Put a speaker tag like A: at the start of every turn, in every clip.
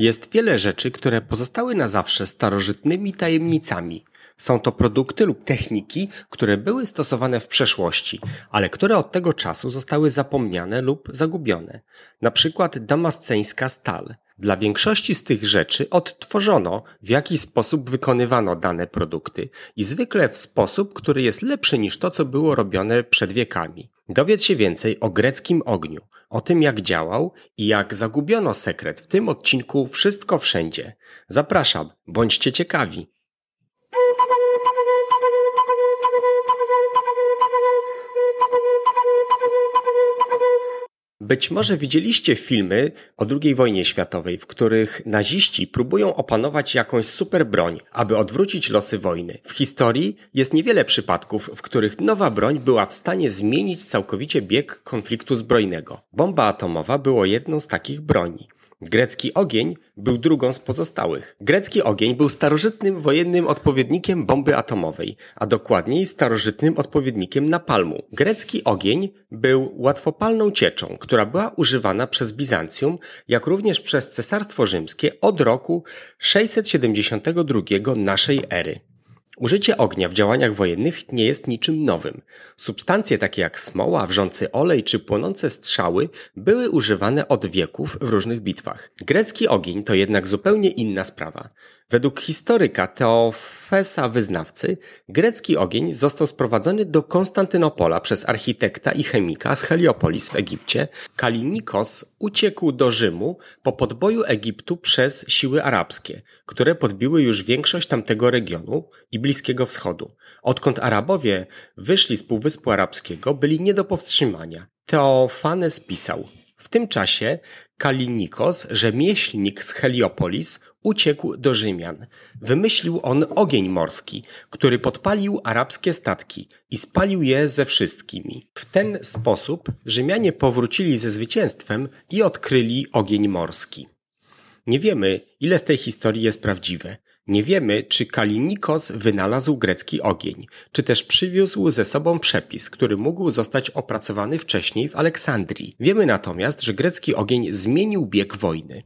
A: Jest wiele rzeczy, które pozostały na zawsze starożytnymi tajemnicami. Są to produkty lub techniki, które były stosowane w przeszłości, ale które od tego czasu zostały zapomniane lub zagubione. Na przykład damasceńska stal. Dla większości z tych rzeczy odtworzono, w jaki sposób wykonywano dane produkty i zwykle w sposób, który jest lepszy niż to, co było robione przed wiekami. Dowiedz się więcej o greckim ogniu, o tym jak działał i jak zagubiono sekret w tym odcinku Wszystko Wszędzie. Zapraszam, bądźcie ciekawi. Być może widzieliście filmy o II wojnie światowej, w których naziści próbują opanować jakąś super broń, aby odwrócić losy wojny. W historii jest niewiele przypadków, w których nowa broń była w stanie zmienić całkowicie bieg konfliktu zbrojnego. Bomba atomowa było jedną z takich broni. Grecki ogień był drugą z pozostałych. Grecki ogień był starożytnym wojennym odpowiednikiem bomby atomowej, a dokładniej starożytnym odpowiednikiem napalmu. Grecki ogień był łatwopalną cieczą, która była używana przez Bizancjum, jak również przez Cesarstwo Rzymskie od roku 672 naszej ery. Użycie ognia w działaniach wojennych nie jest niczym nowym. Substancje takie jak smoła, wrzący olej czy płonące strzały były używane od wieków w różnych bitwach. Grecki ogień to jednak zupełnie inna sprawa. Według historyka Teofesa Wyznawcy, grecki ogień został sprowadzony do Konstantynopola przez architekta i chemika z Heliopolis w Egipcie. Kalinikos uciekł do Rzymu po podboju Egiptu przez siły arabskie, które podbiły już większość tamtego regionu i Bliskiego Wschodu. Odkąd Arabowie wyszli z Półwyspu Arabskiego, byli nie do powstrzymania. Teofanes pisał – w tym czasie Kalinikos, rzemieślnik z Heliopolis, uciekł do Rzymian. Wymyślił on ogień morski, który podpalił arabskie statki i spalił je ze wszystkimi. W ten sposób Rzymianie powrócili ze zwycięstwem i odkryli ogień morski. Nie wiemy, ile z tej historii jest prawdziwe. Nie wiemy, czy Kalinikos wynalazł grecki ogień, czy też przywiózł ze sobą przepis, który mógł zostać opracowany wcześniej w Aleksandrii. Wiemy natomiast, że grecki ogień zmienił bieg wojny.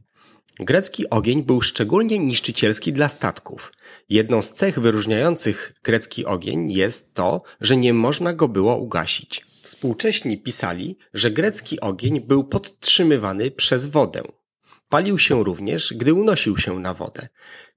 A: Grecki ogień był szczególnie niszczycielski dla statków. Jedną z cech wyróżniających grecki ogień jest to, że nie można go było ugasić. Współcześni pisali, że grecki ogień był podtrzymywany przez wodę. Palił się również, gdy unosił się na wodę.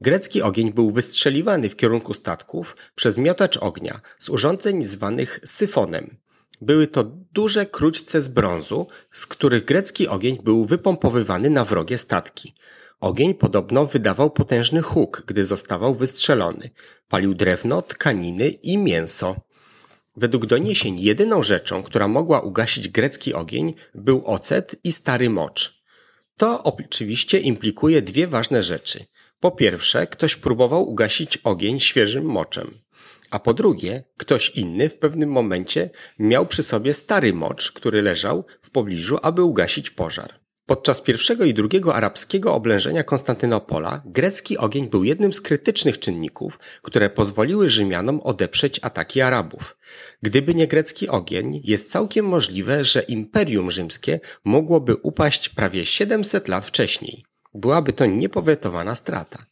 A: Grecki ogień był wystrzeliwany w kierunku statków przez miotacz ognia z urządzeń zwanych syfonem. Były to duże krućce z brązu, z których grecki ogień był wypompowywany na wrogie statki. Ogień podobno wydawał potężny huk, gdy zostawał wystrzelony. Palił drewno, tkaniny i mięso. Według doniesień jedyną rzeczą, która mogła ugasić grecki ogień, był ocet i stary mocz. To oczywiście implikuje dwie ważne rzeczy. Po pierwsze, ktoś próbował ugasić ogień świeżym moczem. A po drugie, ktoś inny w pewnym momencie miał przy sobie stary mocz, który leżał w pobliżu, aby ugasić pożar. Podczas pierwszego i drugiego arabskiego oblężenia Konstantynopola grecki ogień był jednym z krytycznych czynników, które pozwoliły Rzymianom odeprzeć ataki Arabów. Gdyby nie grecki ogień, jest całkiem możliwe, że Imperium Rzymskie mogłoby upaść prawie 700 lat wcześniej. Byłaby to niepowetowana strata.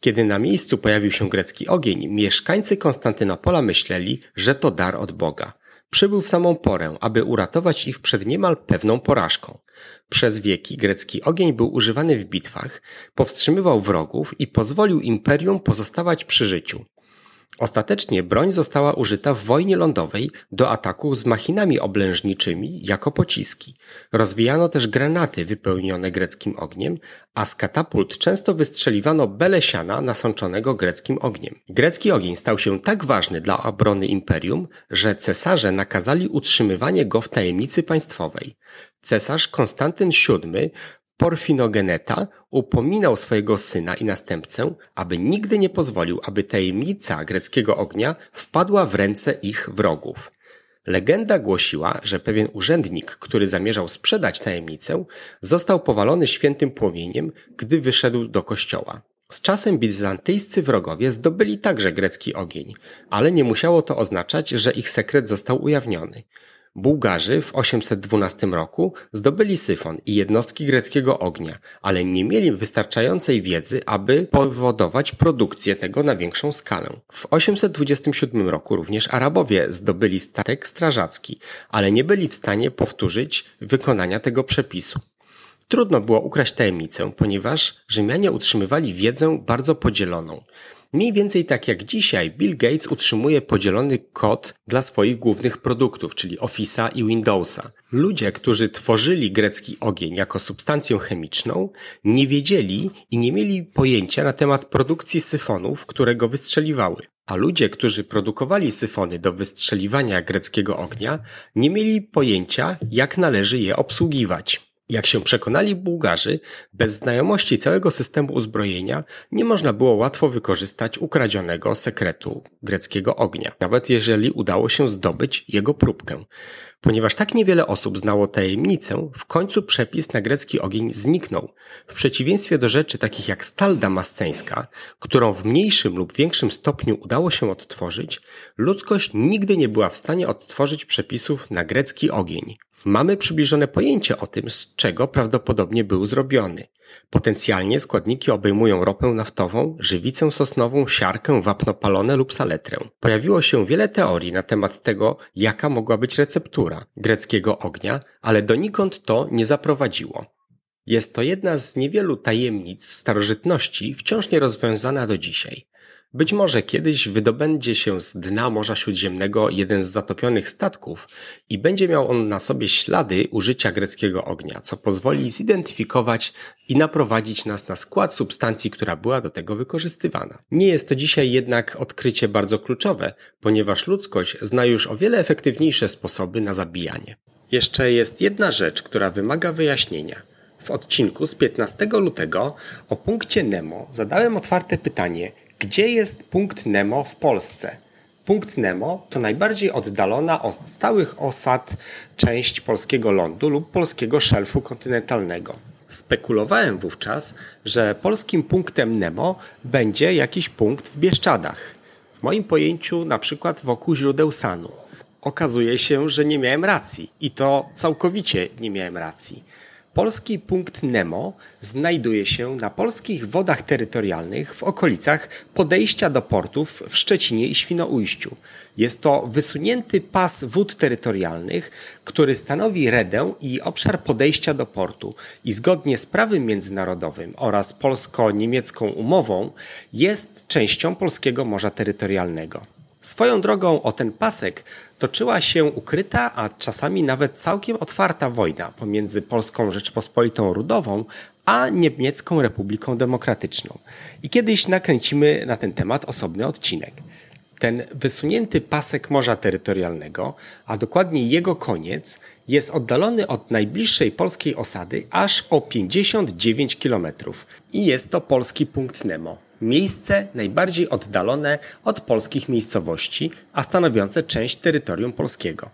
A: Kiedy na miejscu pojawił się grecki ogień, mieszkańcy Konstantynopola myśleli, że to dar od Boga. Przybył w samą porę, aby uratować ich przed niemal pewną porażką. Przez wieki grecki ogień był używany w bitwach, powstrzymywał wrogów i pozwolił imperium pozostawać przy życiu. Ostatecznie broń została użyta w wojnie lądowej do ataku z machinami oblężniczymi jako pociski. Rozwijano też granaty wypełnione greckim ogniem, a z katapult często wystrzeliwano belesiana nasączonego greckim ogniem. Grecki ogień stał się tak ważny dla obrony imperium, że cesarze nakazali utrzymywanie go w tajemnicy państwowej. Cesarz Konstantyn VII Porfinogeneta upominał swojego syna i następcę, aby nigdy nie pozwolił, aby tajemnica greckiego ognia wpadła w ręce ich wrogów. Legenda głosiła, że pewien urzędnik, który zamierzał sprzedać tajemnicę, został powalony świętym płomieniem, gdy wyszedł do kościoła. Z czasem bizantyjscy wrogowie zdobyli także grecki ogień, ale nie musiało to oznaczać, że ich sekret został ujawniony. Bułgarzy w 812 roku zdobyli Syfon i jednostki greckiego ognia, ale nie mieli wystarczającej wiedzy, aby powodować produkcję tego na większą skalę. W 827 roku również Arabowie zdobyli statek strażacki, ale nie byli w stanie powtórzyć wykonania tego przepisu. Trudno było ukraść tajemnicę, ponieważ Rzymianie utrzymywali wiedzę bardzo podzieloną. Mniej więcej tak jak dzisiaj, Bill Gates utrzymuje podzielony kod dla swoich głównych produktów, czyli Office'a i Windowsa. Ludzie, którzy tworzyli grecki ogień jako substancję chemiczną, nie wiedzieli i nie mieli pojęcia na temat produkcji syfonów, które go wystrzeliwały. A ludzie, którzy produkowali syfony do wystrzeliwania greckiego ognia, nie mieli pojęcia, jak należy je obsługiwać. Jak się przekonali Bułgarzy, bez znajomości całego systemu uzbrojenia nie można było łatwo wykorzystać ukradzionego sekretu greckiego ognia, nawet jeżeli udało się zdobyć jego próbkę. Ponieważ tak niewiele osób znało tajemnicę, w końcu przepis na grecki ogień zniknął. W przeciwieństwie do rzeczy takich jak stal damasceńska, którą w mniejszym lub większym stopniu udało się odtworzyć, ludzkość nigdy nie była w stanie odtworzyć przepisów na grecki ogień. Mamy przybliżone pojęcie o tym, z czego prawdopodobnie był zrobiony. Potencjalnie składniki obejmują ropę naftową, żywicę sosnową, siarkę, wapno palone lub saletrę. Pojawiło się wiele teorii na temat tego, jaka mogła być receptura greckiego ognia, ale donikąd to nie zaprowadziło. Jest to jedna z niewielu tajemnic starożytności, wciąż nierozwiązana do dzisiaj. Być może kiedyś wydobędzie się z dna Morza Śródziemnego jeden z zatopionych statków i będzie miał on na sobie ślady użycia greckiego ognia, co pozwoli zidentyfikować i naprowadzić nas na skład substancji, która była do tego wykorzystywana. Nie jest to dzisiaj jednak odkrycie bardzo kluczowe, ponieważ ludzkość zna już o wiele efektywniejsze sposoby na zabijanie. Jeszcze jest jedna rzecz, która wymaga wyjaśnienia. W odcinku z 15 lutego o punkcie Nemo zadałem otwarte pytanie, gdzie jest punkt Nemo w Polsce? Punkt Nemo to najbardziej oddalona od stałych osad część polskiego lądu lub polskiego szelfu kontynentalnego. Spekulowałem wówczas, że polskim punktem Nemo będzie jakiś punkt w Bieszczadach. W moim pojęciu na przykład wokół źródeł Sanu. Okazuje się, że nie miałem racji i to całkowicie nie miałem racji. Polski punkt Nemo znajduje się na polskich wodach terytorialnych w okolicach podejścia do portów w Szczecinie i Świnoujściu. Jest to wysunięty pas wód terytorialnych, który stanowi redę i obszar podejścia do portu i zgodnie z prawem międzynarodowym oraz polsko-niemiecką umową jest częścią polskiego morza terytorialnego. Swoją drogą o ten pasek toczyła się ukryta, a czasami nawet całkiem otwarta wojna pomiędzy Polską Rzeczpospolitą Ludową a Niemiecką Republiką Demokratyczną. I kiedyś nakręcimy na ten temat osobny odcinek. Ten wysunięty pasek Morza Terytorialnego, a dokładnie jego koniec, jest oddalony od najbliższej polskiej osady aż o 59 km i jest to polski punkt Nemo miejsce najbardziej oddalone od polskich miejscowości, a stanowiące część terytorium polskiego.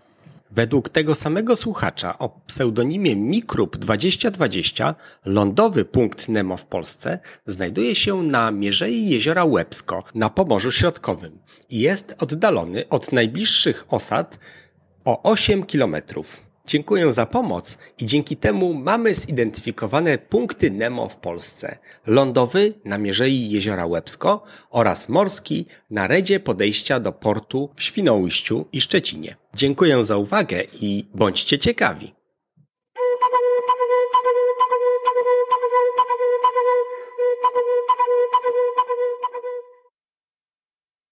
A: Według tego samego słuchacza o pseudonimie Mikrub 2020 lądowy punkt Nemo w Polsce znajduje się na mierzei jeziora Łebsko na Pomorzu Środkowym i jest oddalony od najbliższych osad o 8 kilometrów. Dziękuję za pomoc i dzięki temu mamy zidentyfikowane punkty Nemo w Polsce. Lądowy na mierzei jeziora Łebsko oraz morski na redzie podejścia do portu w Świnoujściu i Szczecinie. Dziękuję za uwagę i bądźcie ciekawi.